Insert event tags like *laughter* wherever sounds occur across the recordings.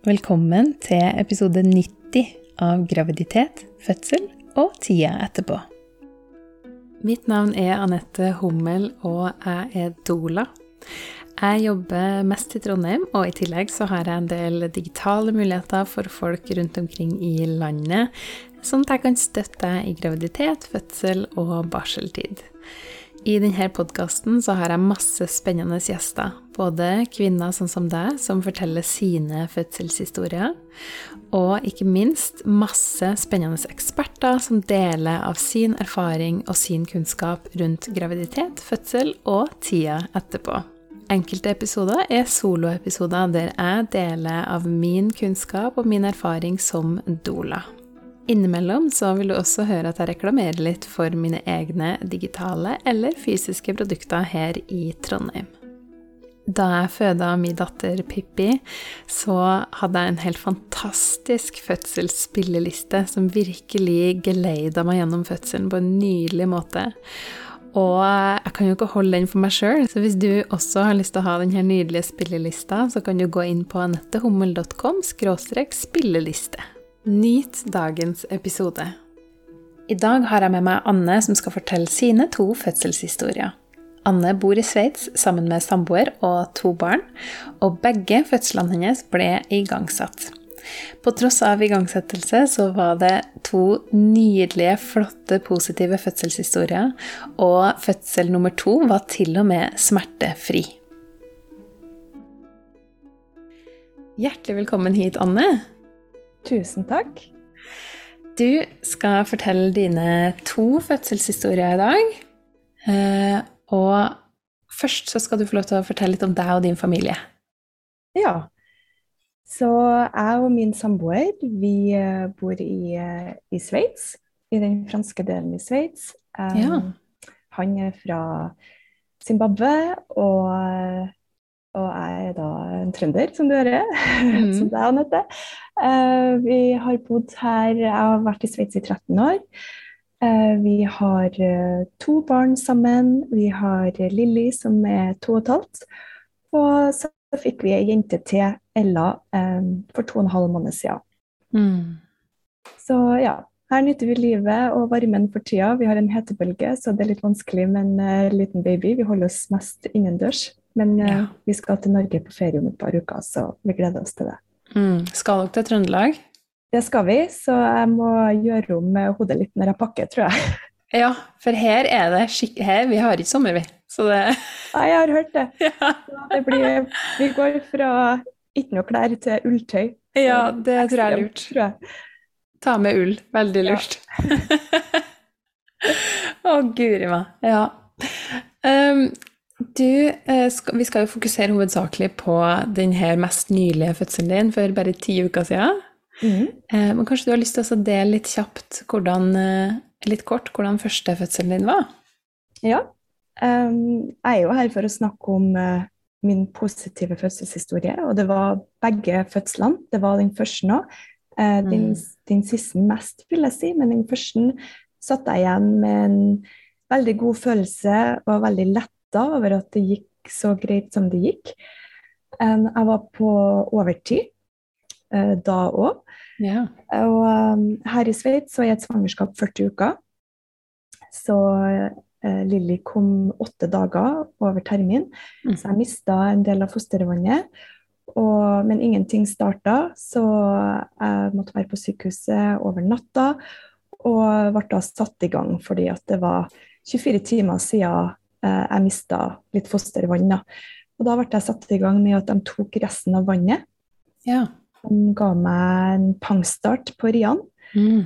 Velkommen til episode 90 av Graviditet, fødsel og tida etterpå. Mitt navn er Anette Hummel, og jeg er doula. Jeg jobber mest i Trondheim, og i tillegg så har jeg en del digitale muligheter for folk rundt omkring i landet, sånn at jeg kan støtte deg i graviditet, fødsel og barseltid. I denne podkasten har jeg masse spennende gjester. Både kvinner sånn som deg, som forteller sine fødselshistorier, og ikke minst masse spennende eksperter som deler av sin erfaring og sin kunnskap rundt graviditet, fødsel og tida etterpå. Enkelte episoder er soloepisoder der jeg deler av min kunnskap og min erfaring som doula. Innimellom så vil du også høre at jeg reklamerer litt for mine egne digitale eller fysiske produkter her i Trondheim. Da jeg føda min datter Pippi, så hadde jeg en helt fantastisk fødselsspilleliste som virkelig geleida meg gjennom fødselen på en nydelig måte. Og jeg kan jo ikke holde den for meg sjøl, så hvis du også har lyst til å ha denne nydelige spillelista, så kan du gå inn på anettehummel.com spilleliste. Nyt dagens episode. I dag har jeg med meg Anne som skal fortelle sine to fødselshistorier. Anne bor i Sveits sammen med samboer og to barn, og begge fødslene hennes ble igangsatt. På tross av igangsettelse så var det to nydelige, flotte, positive fødselshistorier, og fødsel nummer to var til og med smertefri. Hjertelig velkommen hit, Anne. Tusen takk. Du skal fortelle dine to fødselshistorier i dag. Eh, og først så skal du få lov til å fortelle litt om deg og din familie. Ja. Så jeg og min samboer, vi eh, bor i, eh, i Sveits. I den franske delen i Sveits. Ja. Han er fra Zimbabwe, og og jeg er da en trønder, som du hører. *laughs* Mm. som deg, Anette. Uh, vi har bodd her Jeg har vært i Sveits i 13 år. Uh, vi har uh, to barn sammen. Vi har Lilly, som er to og et halvt. Og så fikk vi ei jente til, Ella, for to og en halv måned siden. Mm. Så ja. Her nyter vi livet og varmen for tida. Vi har en hetebølge, så det er litt vanskelig med en liten baby. Vi holder oss mest innendørs. Men ja. uh, vi skal til Norge på ferie om et par uker, så vi gleder oss til det. Mm. Skal dere til Trøndelag? Det skal vi, så jeg må gjøre om hodet litt når jeg pakker, tror jeg. *laughs* Ja, for her er det skikk... Her, vi har ikke sommer, vi. Så det *laughs* Ja, jeg har hørt det. Ja. det blir, vi går fra ikke noe klær til ulltøy. Ja, det tror jeg er lurt. Tror jeg. Ta med ull. Veldig lurt. Ja. *laughs* Å, guri meg. Ja. Um, du, eh, vi skal jo fokusere hovedsakelig på den her mest nylige fødselen din for bare ti uker siden. Mm. Men kanskje du har lyst til å dele litt kjapt, hvordan, eh, litt kort, hvordan første fødselen din var? Ja. Um, jeg er jo her for å snakke om uh, min positive fødselshistorie. Og det var begge fødslene. Det var den første nå. Uh, mm. den, den, siste mest, vil jeg si. Men den første satt jeg igjen med en veldig god følelse og veldig lett letta over at det gikk så greit som det gikk. Jeg var på overtid eh, da òg. Ja. Og um, her i Sveits så er et svangerskap 40 uker. Så uh, Lilly kom åtte dager over termin, mm. så jeg mista en del av fostervannet. Og, men ingenting starta, så jeg måtte være på sykehuset over natta. Og ble da satt i gang fordi at det var 24 timer siden Eh, jeg mista litt fostervann. Da. Og da ble jeg satt i gang med at de tok resten av vannet. Ja. De ga meg en pangstart på Rian. Mm.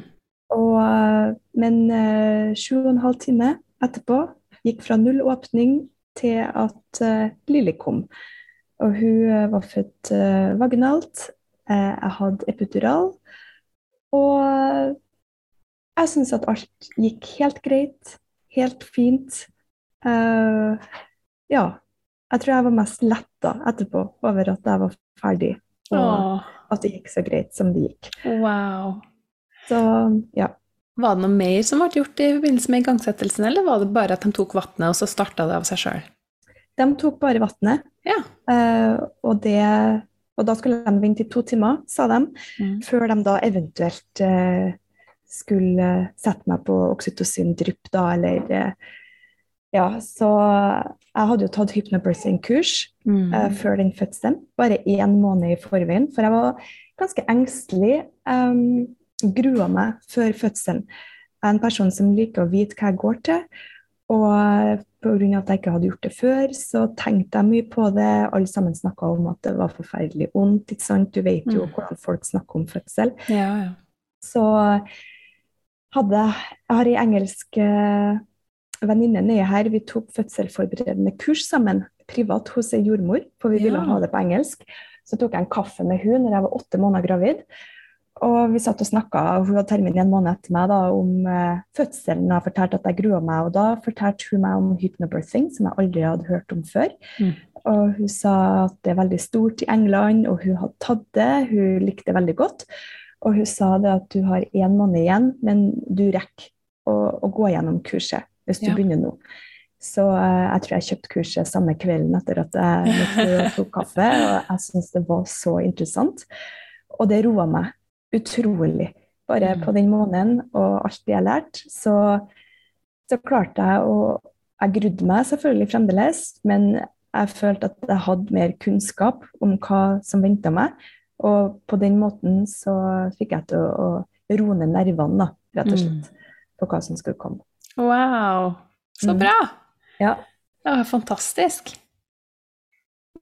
Og, eh, men uh, sju og en halv time etterpå gikk fra null åpning til at uh, Lilly kom. Og hun uh, var født uh, vaginalt. jeg hadde epidural. Og jeg syns at alt gikk helt greit, helt fint. Uh, ja. Jeg tror jeg var mest letta etterpå over at jeg var ferdig, og Åh. at det gikk så greit som det gikk. Wow. Så ja. Var det noe mer som ble gjort i forbindelse med igangsettelsen, eller var det bare at de tok vannet, og så starta det av seg sjøl? De tok bare vannet, Ja. uh, og Og da skulle de vente i to timer, sa de, Mm. før de da eventuelt uh, skulle sette meg på oksytocin-drypp, da, eller Ja, så jeg hadde jo tatt hypnobirthing-kurs Mm. uh, før den fødselen, bare én måned i forveien, for jeg var ganske engstelig. Um, grua meg før fødselen. Jeg er en person som liker å vite hva jeg går til. Og pga. at jeg ikke hadde gjort det før, så tenkte jeg mye på det. Alle sammen snakka om at det var forferdelig vondt. ikke sant? Du vet jo Mm. hvordan folk snakker om fødsel. Ja, ja. Så hadde jeg har ei engelsk eh, er her. Vi tok fødselsforberedende kurs sammen, privat hos ei jordmor, for vi ville Ja. ha det på engelsk. Så tok jeg en kaffe med hun når jeg var åtte måneder gravid. Og vi satt og snakka, hun hadde termin en måned etter meg da, om eh, fødselen og fortalte at jeg grua meg. Og da fortalte hun meg om hypnobirthing, som jeg aldri hadde hørt om før. Mm. Og hun sa at det er veldig stort i England, og hun hadde tatt det. Hun likte det veldig godt. Og hun sa det at du har én måned igjen, men du rekker å, å gå gjennom kurset hvis du Ja. begynner nå. Så eh, jeg tror jeg kjøpte kurset samme kvelden etter at jeg tok kaffe. Og jeg syntes det var så interessant. Og det roa meg utrolig. Bare Mm. på den måneden og alt det jeg lærte, så, så klarte jeg å Jeg grudde meg selvfølgelig fremdeles, men jeg følte at jeg hadde mer kunnskap om hva som venta meg. Og på den måten så fikk jeg til å, å roe ned nervene, da, rett og slett, på hva som skulle komme. Wow, så Mm. bra! Ja. Det var fantastisk.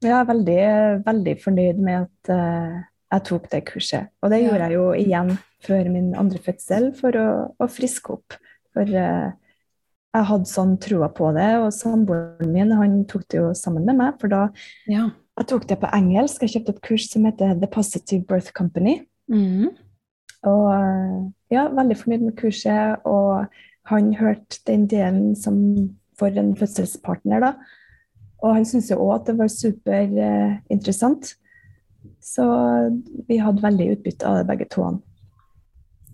Jeg er veldig, veldig fornøyd med at uh, jeg tok det kurset. Og det gjorde jeg jo igjen før min andre fødsel for å, å friske opp. For uh, jeg hadde sånn troa på det, og samboeren min han tok det jo sammen med meg. For da Ja. jeg tok det på engelsk. Jeg kjøpte et kurs som heter The Positive Birth Company. Mm. Og eh, ja, veldig fornøyd med kurset. Og han hørte den delen som for en fødselspartner, da. Og han syntes jo òg at det var superinteressant. Så vi hadde veldig utbytte av det, begge to.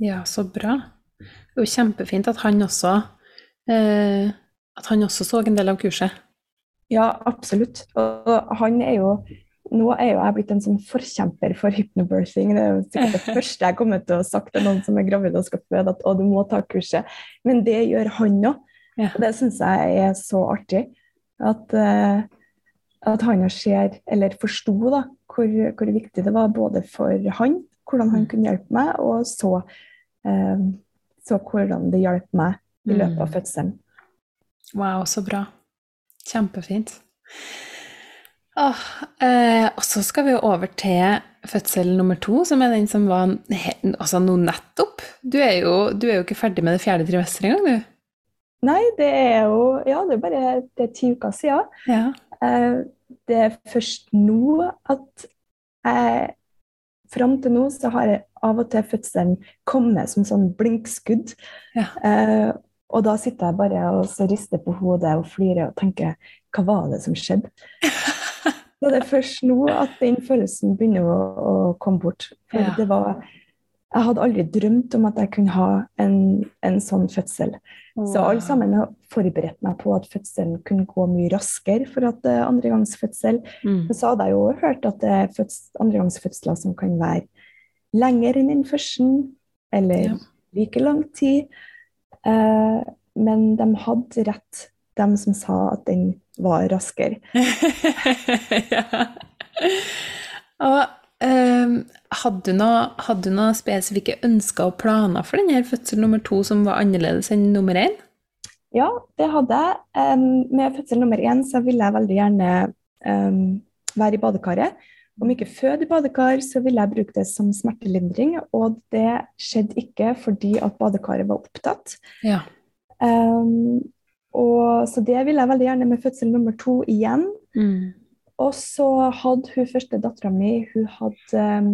Ja, så bra. Det er jo kjempefint at han også eh, at han også så en del av kurset. Ja, absolutt. Og han er jo Nå er jo jeg blitt en sånn forkjemper for hypnobirthing. Det er jo sikkert det *laughs* første jeg kommer til å sagt til noen som er gravid og skal føde, at å, du må ta kurset. Men det gjør han òg. Ja. Og det syns jeg er så artig. At, uh, at han ser, eller forsto, da, hvor, hvor viktig det var både for han, hvordan han Mm. kunne hjelpe meg, og så, uh, så hvordan det hjalp meg i løpet av Mm. fødselen. Wow, så bra. Kjempefint. Åh, eh, og så skal vi jo over til fødsel nummer to, som er den som var altså nå nettopp. Du er, jo, du er jo ikke ferdig med det fjerde trimesteret engang, du. Nei, det er jo Ja, det er bare det er ti uker siden. Ja. Eh, det er først nå at jeg Fram til nå så har jeg av og til fødselen kommet som sånn blinkskudd. Ja. Eh, og da sitter jeg bare og rister på hodet og flirer og tenker hva var det som skjedde? *laughs* Så det er først nå at den følelsen begynner å, å komme bort. For Ja. det var Jeg hadde aldri drømt om at jeg kunne ha en, en sånn fødsel. Så alle sammen har forberedt meg på at fødselen kunne gå mye raskere for at det er andregangsfødsel. Mm. Men så hadde jeg jo hørt at det er føds- andregangsfødsler som kan være lenger enn den første, eller Ja. like lang tid. Uh, men de hadde rett, de som sa at den var raskere. *laughs* ja. Og um, hadde du noe, hadde du noe spesifikke ønsker og planer for denne fødsel nummer to som var annerledes enn nummer én? Ja, det hadde jeg. Um, med fødsel nummer én så ville jeg veldig gjerne um, være i badekaret. Om ikke føde i badekar, så ville jeg bruke det som smertelindring. Og det skjedde ikke fordi at badekaret var opptatt. Ja. Em, og, så det ville jeg veldig gjerne med fødsel nummer to igjen. Mm. Og så hadde hun første dattera mi hun hadde um,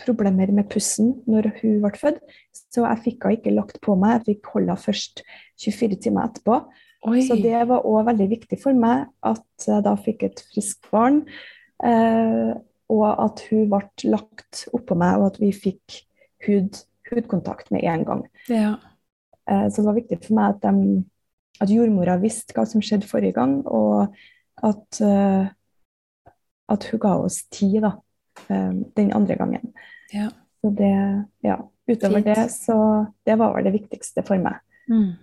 problemer med pusten når hun ble født. Så jeg fikk henne ikke lagt på meg, jeg fikk holde henne først 24 timer etterpå. Oi. Så det var òg veldig viktig for meg at jeg da fikk et friskt barn. Eh, og at hun ble lagt oppå meg, og at vi fikk hud, hudkontakt med en gang. Ja. Eh, så det var viktig for meg at, de, at jordmora visste hva som skjedde forrige gang, og at, uh, at hun ga oss tid, da. um, den andre gangen. Ja. Så det, ja. Utover Fint. det, så det var vel det viktigste for meg. Mm.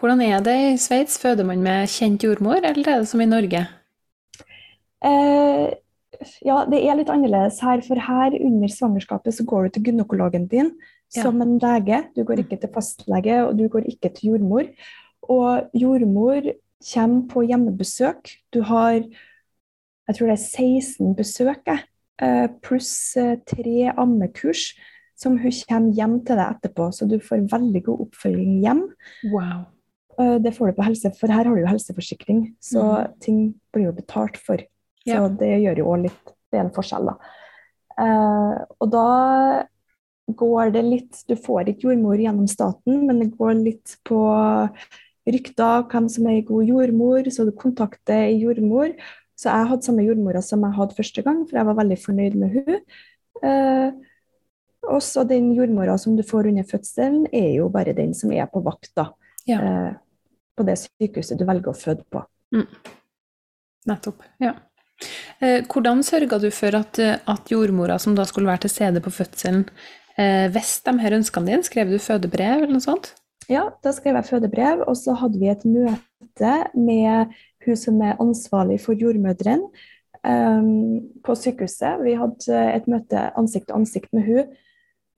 Hvordan er det i Sveits? Føder man med kjent jordmor, eller er det som i Norge? Eh, ja, det er litt annerledes her, for her under svangerskapet så går du til gynekologen din Ja. som en lege. Du går ikke til fastlege, og du går ikke til jordmor. Og jordmor kommer på hjemmebesøk. Du har jeg tror det er 16 besøk, eh, pluss eh, tre ammekurs som hun kommer hjem til deg etterpå. Så du får veldig god oppfølging hjem. Wow. Eh, Det får du på helse, for her har du jo helseforsikring, så mm. ting blir jo betalt for. Så Ja. det gjør jo òg litt Det er en forskjell, da. Og da går det litt Du får ikke jordmor gjennom staten, men det går litt på rykter, hvem som er ei god jordmor, så du kontakter ei jordmor. Så jeg hadde samme jordmora som jeg hadde første gang, for jeg var veldig fornøyd med hun. Eh, og så den jordmora som du får under fødselen, er jo bare den som er på vakt, da Ja. eh, på det sykehuset du velger å føde på. Nettopp. Ja. Eh, hvordan sørga du for at, at jordmora som da skulle være til stede på fødselen, eh, visste de her ønskene dine? Skrev du fødebrev eller noe sånt? Ja, da skrev jeg fødebrev, og så hadde vi et møte med hun som er ansvarlig for jordmødrene um, på sykehuset. Vi hadde et møte ansikt til ansikt med hun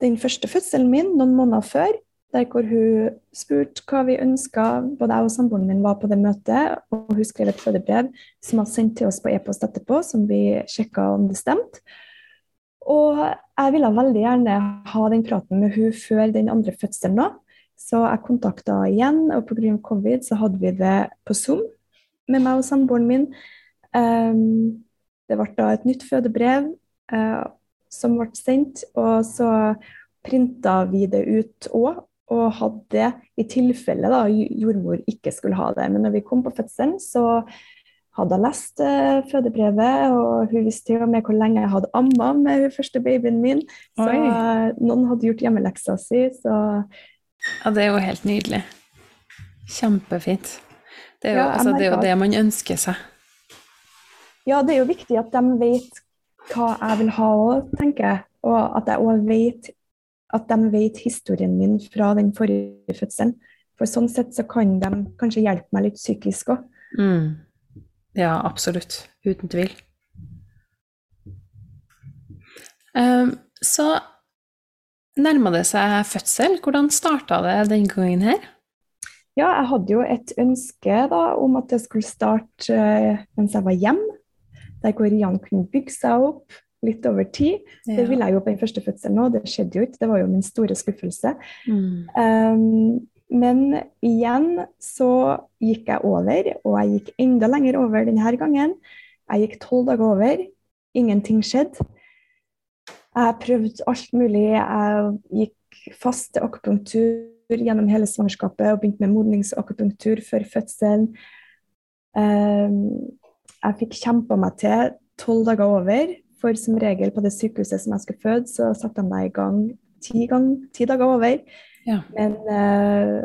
den første fødselen min, noen måneder før. Der hvor hun spurte hva vi ønska. Både jeg og samboeren min var på det møtet. Og hun skrev et fødebrev som hun sendt til oss på e-post etterpå, som vi sjekka om det stemte. Og jeg ville veldig gjerne ha den praten med hun før den andre fødselen nå. Så jeg kontakta igjen, og pga. covid så hadde vi det på Zoom med meg og samboeren min. Um, det ble da et nytt fødebrev uh, som ble sendt, og så printa vi det ut òg. Og hadde det i tilfelle da jordmor ikke skulle ha det. Men når vi kom på fødselen, så hadde jeg lest uh, fødebrevet, og hun visste jo med hvor lenge jeg hadde amma med hun første babyen min. Så uh, noen hadde gjort hjemmeleksa si, så Ja, det er jo helt nydelig. Kjempefint. Det er jo, Ja, altså, det, er jo det man ønsker seg. Ja, det er jo viktig at de vet hva jeg vil ha òg, tenker jeg. Og at jeg òg vet at de vet historien min fra den forrige fødselen. For sånn sett så kan de kanskje hjelpe meg litt psykisk òg. Mm. Ja, absolutt. Uten tvil. Um, så nærma det seg fødsel. Hvordan starta det den gangen her? Ja, jeg hadde jo et ønske da om at det skulle starte eh, mens jeg var hjemme. Der hvor Jan kunne bygge seg opp litt over tid. Det ville jeg jo på den første fødselen òg, det skjedde jo ikke. Det var jo min store skuffelse. Mm. Um, men igjen så gikk jeg over, og jeg gikk enda lenger over denne gangen. Jeg gikk tolv dager over. Ingenting skjedde. Jeg prøvde alt mulig. Jeg gikk fast til akupunktur gjennom hele svangerskapet og begynte med modningsakupunktur før fødselen. Um, jeg fikk kjempa meg til tolv dager over, for som regel på det sykehuset som jeg skulle føde, så satte de meg i gang ti, gang, ti dager over. Ja. Men eh,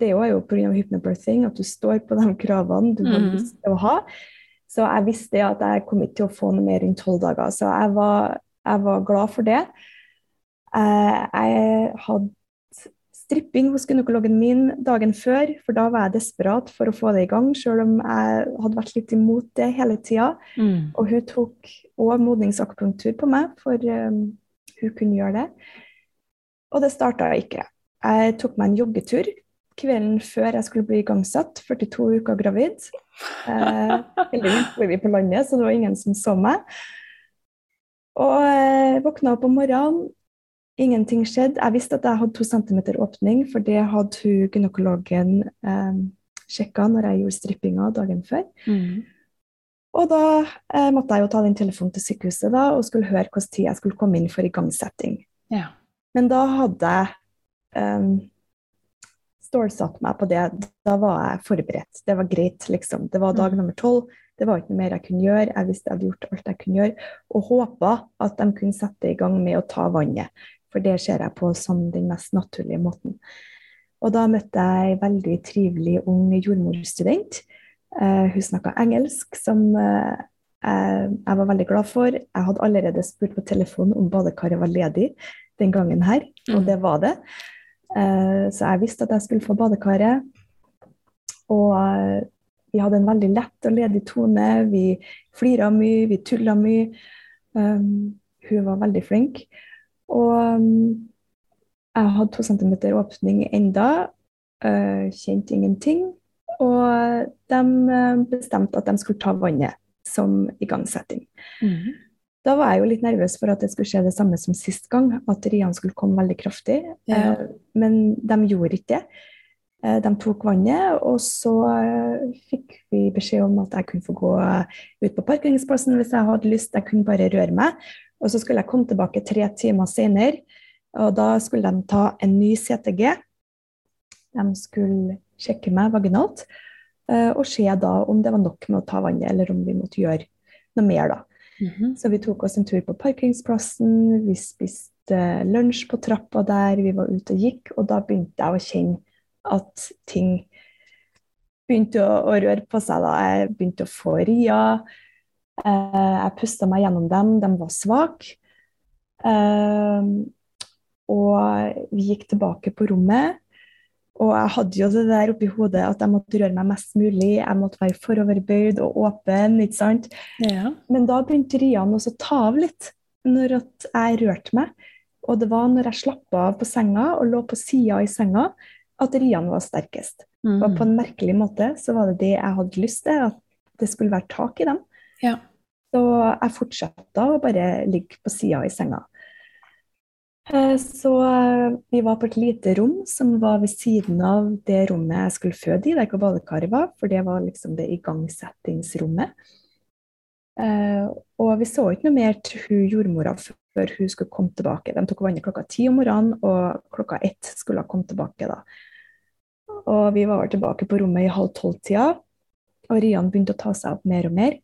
det er jo, pga. hypnobirthing at du står på de kravene du har Mhm. lyst til å ha. Så jeg visste at jeg kom ikke til å få noe mer enn tolv dager. Så jeg var, jeg var glad for det. Eh, jeg hadde stripping hos gynekologen min dagen før, for da var jeg desperat for å få det i gang, selv om jeg hadde vært litt imot det hele tida. Mm. Og hun tok òg modningsakupunktur på meg, for um, hun kunne gjøre det. Og det starta ikke. Jeg tok meg en joggetur kvelden før jeg skulle bli igangsatt, 42 uker gravid. Eh, heldigvis bor vi på landet, så det var ingen som så meg. Og jeg våkna opp om morgenen, ingenting skjedde. Jeg visste at jeg hadde to centimeter åpning, for det hadde hun gynekologen eh, sjekka når jeg gjorde strippinga dagen før. Mm. Og da eh, måtte jeg jo ta den telefonen til sykehuset da, og skulle høre hvilken tid jeg skulle komme inn for igangsetting. Ja. Men da hadde jeg eh, stålsatt meg på det. Da var jeg forberedt. Det var greit, liksom. Det var dag Mm. nummer tolv. Det var ikke noe mer jeg kunne gjøre. Jeg visste jeg hadde gjort alt jeg kunne gjøre, og håpa at de kunne sette i gang med å ta vannet. For det ser jeg på som den mest naturlige måten. Og da møtte jeg ei veldig trivelig ung jordmorstudent. Eh, hun snakka engelsk, som eh, jeg, jeg var veldig glad for. Jeg hadde allerede spurt på telefonen om badekaret var ledig den gangen her, og Mm. det var det. Eh, Så jeg visste at jeg skulle få badekaret. Og eh, vi hadde en veldig lett og ledig tone. Vi flira mye, vi tulla mye. Um, hun var veldig flink. Og um, jeg hadde to centimeter åpning enda. Uh, kjente ingenting. Og de eh, bestemte at de skulle ta vannet som igangsetting. Mhm. Da var jeg jo litt nervøs for at det skulle skje det samme som sist gang, at riene skulle komme veldig kraftig. Ja. Eh, Men de gjorde ikke det. Eh, De tok vannet, og så eh, fikk vi beskjed om at jeg kunne få gå ut på parkeringsplassen hvis jeg hadde lyst. Jeg kunne bare røre meg. Og så skulle jeg komme tilbake tre timer senere, og da skulle de ta en ny CTG. De skulle sjekke meg vaginalt eh, og se da om det var nok med å ta vannet, eller om vi måtte gjøre noe mer, da. Mhm. Så vi tok oss en tur på parkeringsplassen, vi spiste lunsj på trappa der, vi var ute og gikk, og da begynte jeg å kjenne at ting begynte å, å røre på seg. da. Jeg begynte å få rier. Eh, jeg pusta meg gjennom dem, de var svake. Eh, og vi gikk tilbake på rommet. Og jeg hadde jo det der oppi hodet at jeg måtte røre meg mest mulig, jeg måtte være foroverbøyd og åpen. ikke sant? Ja. Men da begynte riene også å ta av litt, når jeg rørte meg. Og det var når jeg slappa av på senga og lå på sida i senga, at riene var sterkest. Og på en merkelig måte så var det det jeg hadde lyst til, at det skulle være tak i dem. Ja. Så jeg fortsatte å bare ligge på sida i senga. Eh, Så eh, vi var på et lite rom som var ved siden av det rommet jeg skulle føde i, der hvor badekaret var, for det var liksom det igangsettingsrommet. Eh, og vi så ikke noe mer til hun jordmora før hun skulle komme tilbake. De tok vannet klokka ti om morgenen, og klokka ett skulle hun komme tilbake da. Og vi var tilbake på rommet i halv tolv-tida, og Rian begynte å ta seg opp mer og mer.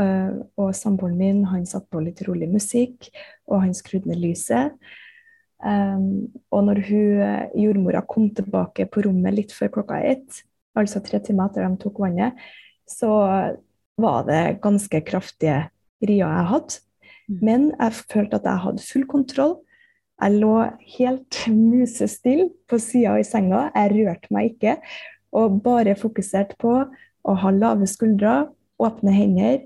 Eh, og samboeren min han satte på litt rolig musikk, og han skrudde ned lyset. Um, og når hun, eh, jordmora kom tilbake på rommet litt før klokka ett, altså tre timer etter de tok vannet, så var det ganske kraftige rier jeg hadde. Mm. Men jeg følte at jeg hadde full kontroll. Jeg lå helt musestille på sida i senga. Jeg rørte meg ikke. Og bare fokuserte på å ha lave skuldre, åpne hender,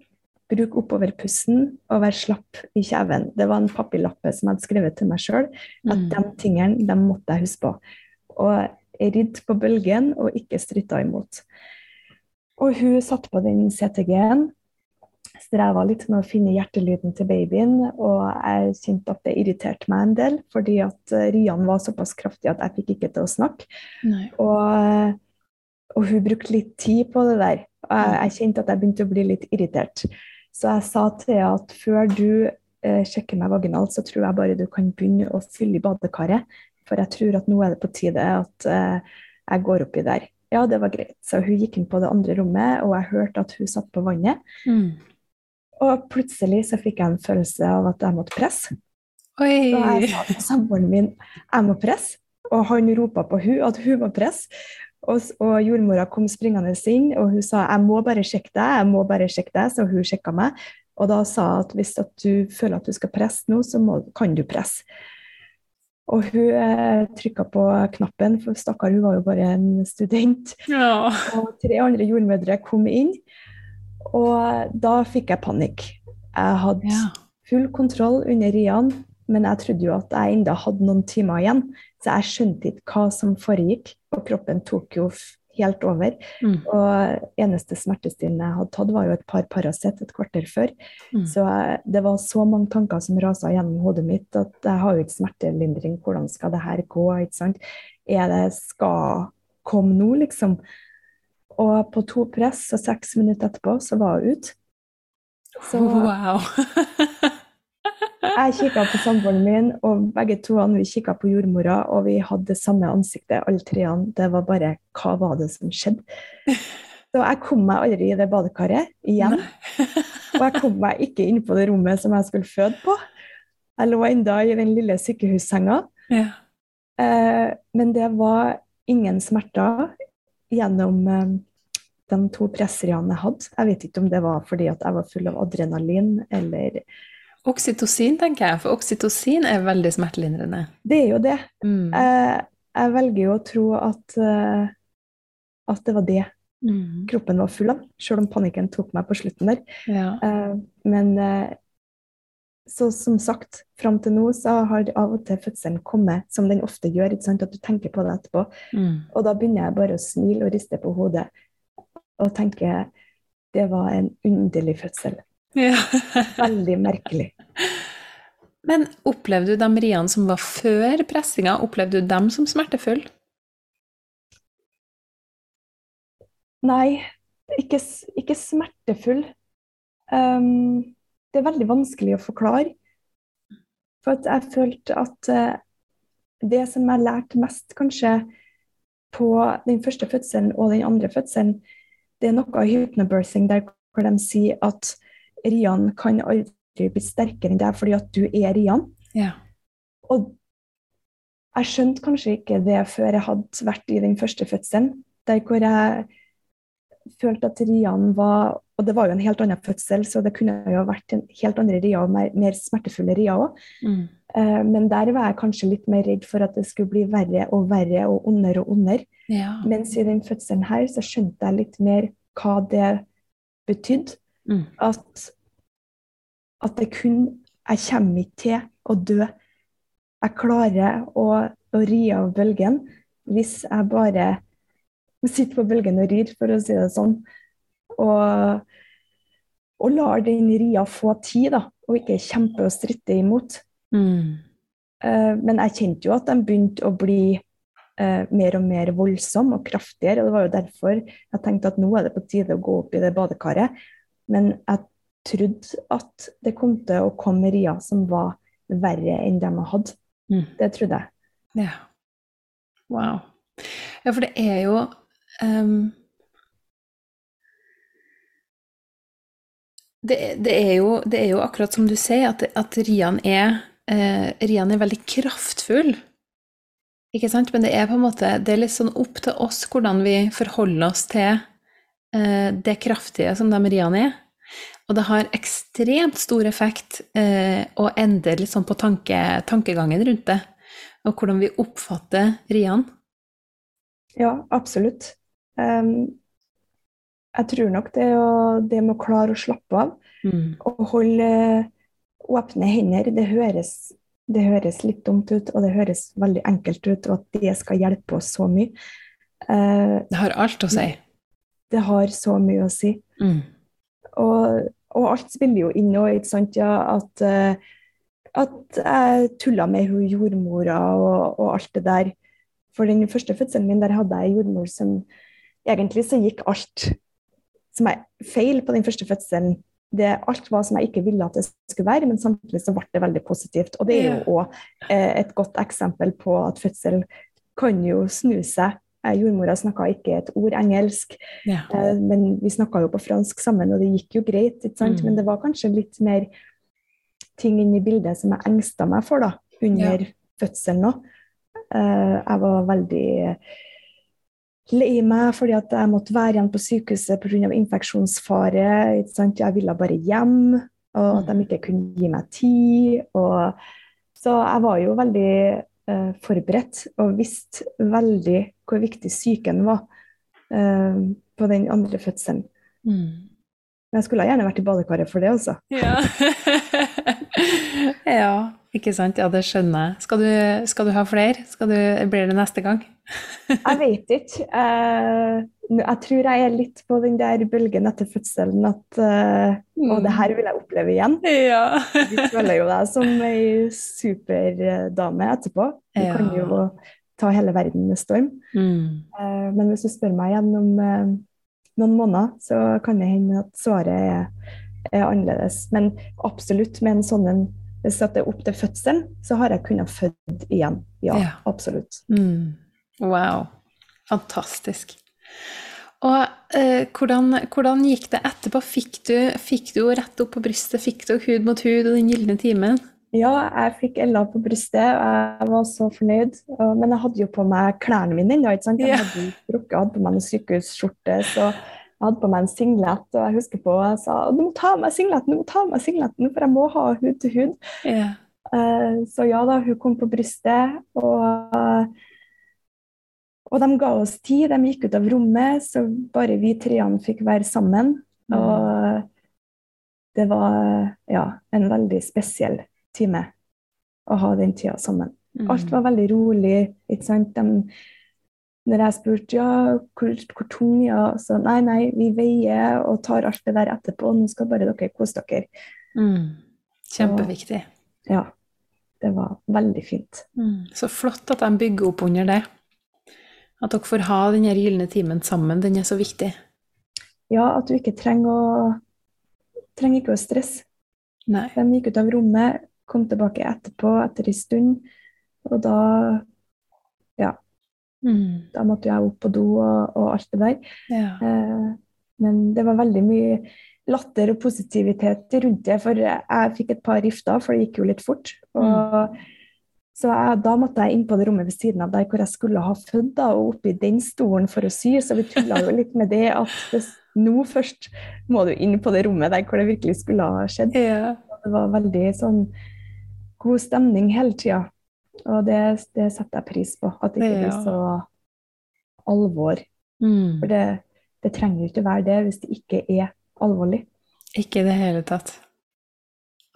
bruke oppoverpusten og være slapp i kjeven. Det var en papirlappe som jeg hadde skrevet til meg sjøl, at Mm. de tingene de måtte jeg huske på. Og ridd på bølgen og ikke stritta imot. Og hun satte på den CTG-en. Streva litt med å finne hjertelyden til babyen, og jeg kjente at det irriterte meg en del, fordi at eh, riene var såpass kraftige at jeg fikk ikke til å snakke. Og, og hun brukte litt tid på det der. Jeg, jeg kjente at jeg begynte å bli litt irritert. Så jeg sa til henne at før du eh, sjekker meg vaginalt, så tror jeg bare du kan begynne å fylle i badekaret. For jeg tror at nå er det på tide at eh, jeg går oppi der. Ja, det var greit. Så hun gikk inn på det andre rommet, og jeg hørte at hun satt på vannet. Mm. Og plutselig så fikk jeg en følelse av at jeg måtte presse. Oi! Så jeg sa til samboeren min jeg må presse, og han ropa på hun at hun må presse. Og, og jordmora kom springende inn, og hun sa jeg må bare sjekke deg, jeg må bare sjekke deg, så hun sjekka meg. Og da sa hun at hvis at du føler at du skal presse nå, så må, kan du presse. Og hun eh, trykka på knappen, for stakkar, hun var jo bare en student. Ja. Og tre andre jordmødre kom inn, og da fikk jeg panikk. Jeg hadde ja. full kontroll under riene, men jeg trodde jo at jeg enda hadde noen timer igjen, så jeg skjønte ikke hva som foregikk, og kroppen tok jo helt over. Mm. Og eneste smertestillende jeg hadde tatt, var jo et par Paracet et kvarter før. Mm. Så jeg, det var så mange tanker som rasa gjennom hodet mitt at jeg har jo ikke smertelindring. Hvordan skal det her gå? ikke sant? Er det skal komme nå, liksom? Og på to press og seks minutter etterpå, så var hun ute. Så *laughs* Wow. jeg kikka på samboeren min, og begge to vi kikka på jordmora, og vi hadde det samme ansiktet, alle treene. Det var bare Hva var det som skjedde? Så jeg kom meg aldri i det badekaret igjen. Og jeg kom meg ikke inn på det rommet som jeg skulle føde på. Jeg lå enda i den lille sykehussenga. Ja. Eh, men det var ingen smerter gjennom eh, de to presseriene jeg hadde. Jeg vet ikke om det var fordi at jeg var full av adrenalin eller Oksytocin, tenker jeg, for oksytocin er veldig smertelindrende. Det er jo det. Mm. Jeg, jeg velger jo å tro at, eh, at det var det Mm. kroppen var full av, selv om panikken tok meg på slutten der. Ja. Eh, Men eh, så som sagt, fram til nå så har av og til fødselen kommet, som den ofte gjør, at du tenker på det etterpå. Mm. Og da begynner jeg bare å smile og riste på hodet og tenke det var en underlig fødsel. ja. *laughs* Veldig merkelig. Men opplevde du de riene som var før pressinga, opplevde du dem som smertefulle? Nei, ikke, ikke smertefull. Um, det er veldig vanskelig å forklare. For at jeg følte at eh, det som jeg lærte mest kanskje på den første fødselen og den andre fødselen, det er noe av hypnobirthing der hvor de sier at Rian kan aldri bli sterkere enn deg fordi at du er Rian. Ja. Og jeg skjønte kanskje ikke det før jeg hadde vært i den første fødselen, der hvor jeg følte at Rian var Og det var jo en helt annen fødsel, så det kunne jo vært en helt andre Ria, mer, mer smertefulle Ria òg. Mm. Uh, men der var jeg kanskje litt mer redd for at det skulle bli verre og verre og ondere og ondere. ja. Mens i den fødselen her så skjønte jeg litt mer hva det betydde. Mm. At, at det kun Jeg kommer ikke til å dø. Jeg klarer å, å ri av bølgen hvis jeg bare sitter på bølgen og rir, for å si det sånn. Og, og lar den ria få tid, da, og ikke kjempe og stritte imot. Mm. Eh, men jeg kjente jo at de begynte å bli eh, mer og mer voldsomme og kraftigere. og Det var jo derfor jeg tenkte at nå er det på tide å gå opp i det badekaret. Men jeg trodde at det kom til å komme rier som var verre enn dem jeg hadde. Mm. Det trodde jeg. Ja. Wow. Ja, for det er jo ehm, det, det, er jo, det er jo akkurat som du sier, at, at Rian, er, eh, Rian er veldig kraftfull. Ikke sant? Men det er på en måte det er litt sånn opp til oss hvordan vi forholder oss til eh, det kraftige som de Rian er. Og det har ekstremt stor effekt eh, å endre litt sånn på tanke, tankegangen rundt det, og hvordan vi oppfatter Rian. Ja, absolutt. Jeg tror nok det, å, det med å klare å slappe av Mm. og holde åpne hender, det høres, det høres litt dumt ut, og det høres veldig enkelt ut, og at det skal hjelpe oss så mye. Eh, Det har alt å si. det har så mye å si. Mm. Og, og alt spiller jo inn òg, ikke sant, ja, at, eh, at jeg tulla med hun jordmora og, og alt det der. For den første fødselen min, der hadde jeg jordmor som Egentlig så gikk alt som er feil på den første fødselen. Det, alt var som jeg ikke ville at det skulle være, men samtidig så ble det veldig positivt. Og det er jo òg eh, et godt eksempel på at fødsel kan jo snu seg. Eh, Jordmora snakka ikke et ord engelsk. Ja. Eh, Men vi snakka jo på fransk sammen, og det gikk jo greit. ikke sant? Mm. Men det var kanskje litt mer ting inni bildet som jeg engsta meg for da, under fødselen òg. Jeg var veldig lei meg fordi at jeg måtte være igjen på sykehuset pga. infeksjonsfare. Jeg ville bare hjem, og at de ikke kunne gi meg tid. Og... Så jeg var jo veldig eh, forberedt og visste veldig hvor viktig psyken var eh, på den andre fødselen. Mm. Men jeg skulle gjerne vært i badekaret for det, altså. Ja. *laughs* ja, ikke sant. Ja, det skjønner jeg. Skal du, skal du ha flere? Skal du, blir det neste gang? *laughs* Jeg vet ikke. Eh, jeg tror jeg er litt på den der bølgen etter fødselen at eh, Og det her vil jeg oppleve igjen. *laughs* Ja. *laughs* du føler jo deg som ei superdame etterpå. Du Ja. kan jo ta hele verden med storm. Mm. Eh, men hvis du spør meg igjen om noen måneder, så kan det hende at svaret er, er annerledes. Men absolutt med en sånn en Hvis det er opp til fødselen, så har jeg kunnet født igjen. Ja, Ja. absolutt. Mm. Wow. Fantastisk. Og eh, hvordan, hvordan gikk det etterpå? Fikk du, fikk du rett opp på brystet? Fikk du hud mot hud og den gylne timen? Ja, jeg fikk Ella på brystet, og jeg var så fornøyd. Men jeg hadde jo på meg klærne mine ennå. Jeg hadde jo drukket, hadde på meg en sykehusskjorte, så Jeg hadde på meg en singlet, og jeg husker på jeg sa du må ta av meg singleten, du må ta av meg singleten, for jeg må ha hud til hud. Yeah. Så ja da, hun kom på brystet, og, og de ga oss tid. De gikk ut av rommet, så bare vi treene fikk være sammen. Mm. Og det var ja, en veldig spesiell time å ha den tida sammen. Mm. Alt var veldig rolig. ikke sant? De, når jeg spurte ja, hvor, hvor tung ja, så nei, nei, vi veier og tar alt det der etterpå. Nå skal bare dere kose dere. Mm. Kjempeviktig. Ja, det var veldig fint. Mm. Så flott at de bygger opp under det. At dere får ha den her gylne timen sammen, den er så viktig. Ja, at du ikke trenger å trenger ikke å stresse. Nei. De gikk ut av rommet, kom tilbake etterpå, etter en stund, og da Mm. Da måtte jeg opp på do og, og alt det der. Ja. Eh, men det var veldig mye latter og positivitet rundt det, for jeg fikk et par rifter, for det gikk jo litt fort. Og, Så jeg, da måtte jeg inn på det rommet ved siden av der hvor jeg skulle ha født, da, og oppi den stolen for å sy. Så vi tulla jo litt med det at det, nå først må du inn på det rommet der hvor det virkelig skulle ha skjedd. Ja. Det var veldig sånn god stemning hele tida. Og det, det setter jeg pris på. At det ikke blir så alvor. Mm. For det, det trenger ikke være det hvis det ikke er alvorlig. Ikke i det hele tatt.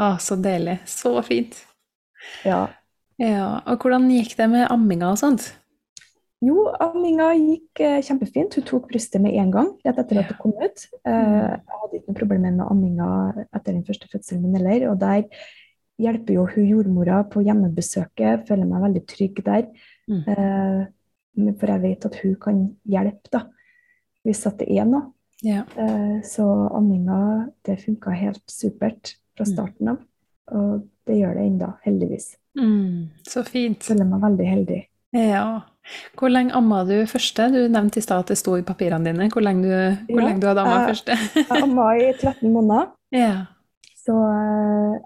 Å, så deilig. Så fint. Ja. Ja, og hvordan gikk det med amminga og sånt? Jo, amminga gikk eh, kjempefint. Hun tok brystet med en gang rett etter at det kom ut. Eh, jeg hadde ikke noe problemer med amminga etter den første fødselen min heller. Og der hjelper jo hun jordmora på hjemmebesøket. Føler meg veldig trygg der. Mm. Eh, for jeg vet at hun kan hjelpe, da. Hvis at det er noe. Ja. Eh, så amminga, det funka helt supert fra Mm. starten av. Og det gjør det ennå, heldigvis. Mm, så fint. Føler meg veldig heldig. Ja. Hvor lenge amma du første? Du nevnte i stad at det sto i papirene dine. Hvor lenge du, hvor Ja, lenge du hadde amma jeg, første? Jeg amma i 13 måneder. *laughs* ja. Så eh,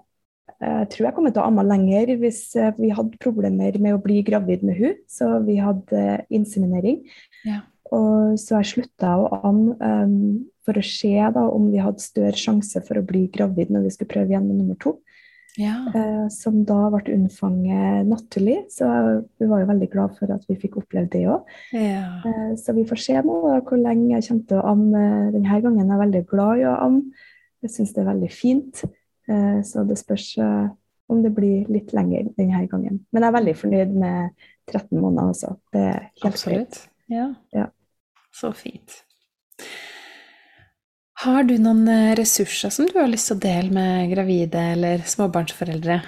jeg tror jeg kommer til å amme lenger hvis eh, vi hadde problemer med å bli gravid med hun. Så vi hadde eh, inseminering. Ja. Og så jeg slutta å amme um, for å se da, om vi hadde større sjanse for å bli gravid når vi skulle prøve igjen med nummer to. ja. Uh, som da ble unnfanget naturlig. Så vi var jo veldig glad for at vi fikk oppleve det òg. ja. Uh, Så vi får se nå da, hvor lenge jeg kommer til å amme denne gangen. Jeg er veldig glad i å amme. Jeg syns det er veldig fint. Eh, Så det spørs eh, om det blir litt lenger denne gangen. Men jeg er veldig fornøyd med 13 måneder også. Det er helt. Absolutt. Ja. Ja. Så fint. Har du noen eh, ressurser som du har lyst til å dele med gravide eller småbarnsforeldre?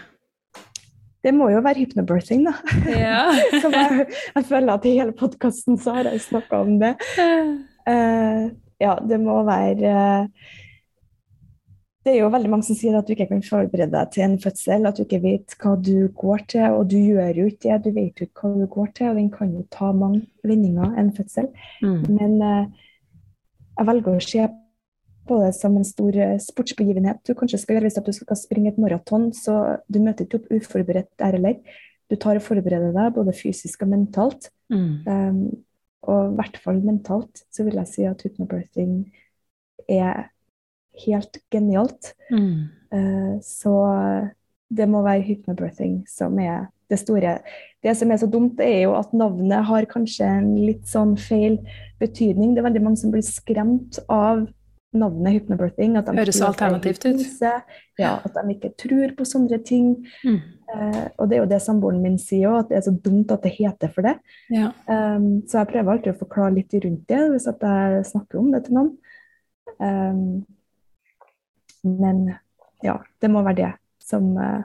Det må jo være hypnobirthing, da. Ja. *laughs* Jeg, jeg føler at i hele podkasten så har jeg snakka om det. Uh, ja, det må være eh, Det er jo veldig mange som sier at du ikke kan forberede deg til en fødsel, at du ikke vet hva du går til, og du gjør jo ikke det. Du vet jo ikke hva du går til, og den kan jo ta mange vendinger, en fødsel. Mm. Men eh, jeg velger å se på det som en stor eh, sportsbegivenhet du kanskje skal gjøre hvis du skal springe et maraton, så du møter ikke opp uforberedt der heller. Du tar og forbereder deg både fysisk og mentalt. Mm. Um, og i hvert fall mentalt så vil jeg si at hypnobirthing er helt genialt. Mm. Eh, så det må være hypnobirthing som er det store. Det som er så dumt, er jo at navnet har kanskje en litt sånn feil betydning. Det er veldig mange som blir skremt av navnet hypnobirthing. At de Høres er alternativt ut. Ja, at de ikke tror på sånne ting. Mm. Uh, og det er jo det samboeren min sier òg, at det er så dumt at det heter for det. Ja. Um, så jeg prøver alltid å forklare litt rundt det hvis jeg snakker om det til noen. Um, men ja, det må være det som, eh,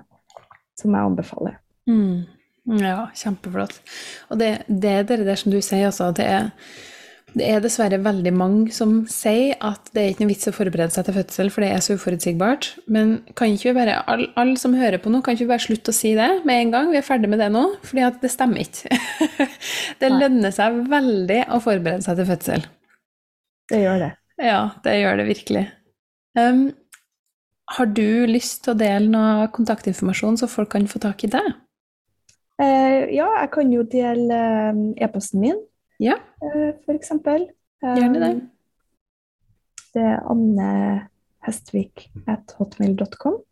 som jeg anbefaler. Mm. Ja, kjempeflott. Og det, det er det der som du sier, altså. Det er, det er dessverre veldig mange som sier at det er ikke noe vits å forberede seg til fødsel, for det er så uforutsigbart. Men kan ikke vi bare, alle all som hører på nå, kan ikke vi bare slutte å si det med en gang? Vi er ferdig med det nå, fordi at det stemmer ikke. *laughs* det lønner seg veldig å forberede seg til fødsel. Det gjør det. Ja, det gjør det virkelig. Um, har du lyst til å dele noe kontaktinformasjon så folk kan få tak i deg? Eh, ja, jeg kan jo dele eh, e-posten min, Ja. eh, eksempel. Gjerne det. Um, Det er Anne Hestvik at hotmail.com.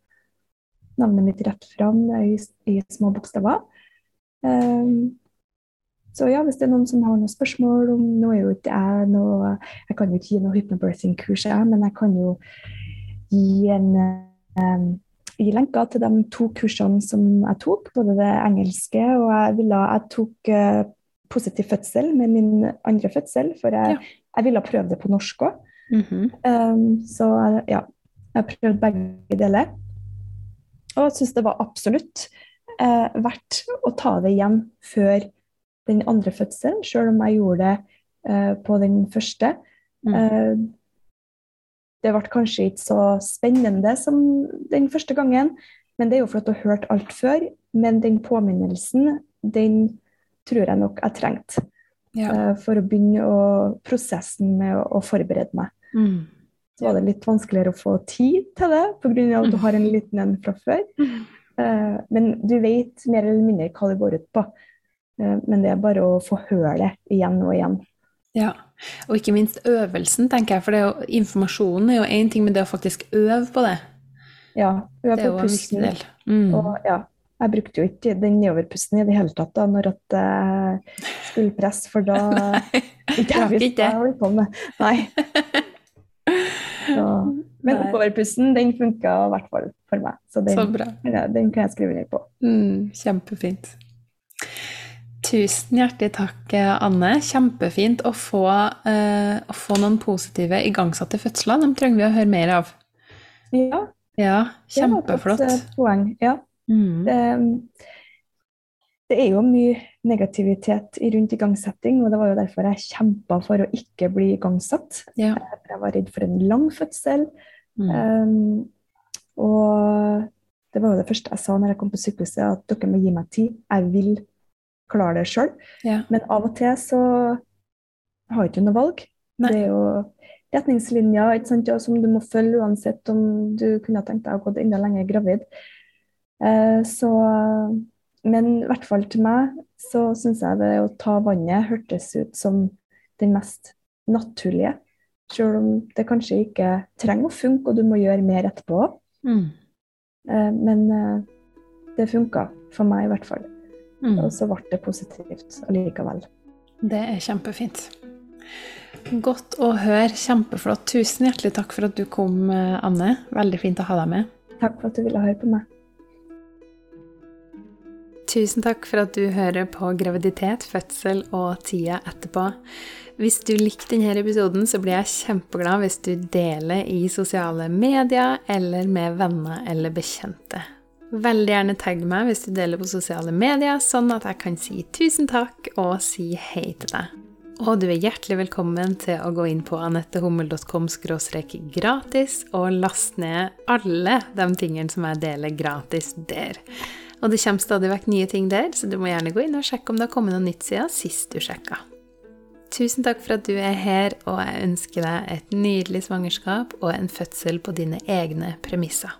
Navnet mitt rett fram i, i små bokstaver. Um, så ja, hvis det er noen som har noen spørsmål om Nå er jo ikke jeg noe Jeg kan jo ikke gi noe hypnobirthing-kurs, men jeg kan jo gi en um, gi lenker til de to kursene som jeg tok, både det engelske og jeg, ville, jeg tok uh, positiv fødsel med min andre fødsel, for jeg, ja. jeg ville prøve det på norsk òg. Mm -hmm. um, så ja, jeg prøvde prøvd begge deler. Og jeg syns det var absolutt uh, verdt å ta det igjen før den andre fødselen, sjøl om jeg gjorde det uh, på den første. Mm det ble kanskje ikke så spennende som den første gangen, men det er jo fordi du har hørt alt før. Men den påminnelsen, den tror jeg nok jeg trengte ja. uh, for å begynne å, prosessen med å, å forberede meg. Mm. Så var det litt vanskeligere å få tid til det pga. at du har en liten en fra før. Uh, men du vet mer eller mindre hva det går ut på. Uh, men det er bare å få høre det igjen og igjen. Ja, og ikke minst øvelsen, tenker jeg. For jo, informasjonen er jo én ting, men det å faktisk øve på det, ja, øve på er jo en viktig del. Mm. Og, ja, jeg brukte jo ikke den nedoverpusten i det hele tatt da når jeg uh, skulle presse, for da *laughs* Nei, ikke jeg visste hva jeg holdt på med. Nei. Så, men oppoverpusten, den funka i hvert fall for meg. Så den, så den kan jeg skrive ned på. Mm, kjempefint. Tusen hjertelig takk, Anne. Kjempefint å få, uh, å få noen positive igangsatte fødsler. Dem trenger vi å høre mer av. Ja. ja kjempeflott. Det var et poeng. Ja. Mm. Det, det, er jo mye negativitet rundt igangsetting, og det var jo derfor jeg kjempa for å ikke bli igangsatt. Ja. Jeg var redd for en lang fødsel. Mm. Um, og det var jo det første jeg sa når jeg kom på sykehuset, at dere må gi meg tid. Jeg vil klare det sjøl. Ja. Men av og til så har du ikke noe valg. Nei. Det er jo retningslinjer sant, som du må følge uansett om du kunne tenkt deg å gå enda lenger gravid. Eh, så, men i hvert fall til meg så syns jeg det å ta vannet hørtes ut som den mest naturlige. Selv om det kanskje ikke trenger å funke, og du må gjøre mer etterpå. Mm. Eh, men eh, det funka for meg i hvert fall. Mm. Og så ble det positivt allikevel. Det er kjempefint. Godt å høre. Kjempeflott. Tusen hjertelig takk for at du kom, Anne. Veldig fint å ha deg med. Takk for at du ville høre på meg. Tusen takk for at du hører på graviditet, fødsel og tida etterpå. Hvis du likte denne episoden, så blir jeg kjempeglad hvis du deler i sosiale medier eller med venner eller bekjente. Veldig gjerne tagg meg hvis du deler på sosiale medier, sånn at jeg kan si tusen takk og si hei til deg. Og du er hjertelig velkommen til å gå inn på anettehummel.com gratis og laste ned alle de tingene som jeg deler gratis der. Og det kommer stadig vekk nye ting der, så du må gjerne gå inn og sjekke om det har kommet noe nytt siden sist du sjekka. Tusen takk for at du er her, og jeg ønsker deg et nydelig svangerskap og en fødsel på dine egne premisser.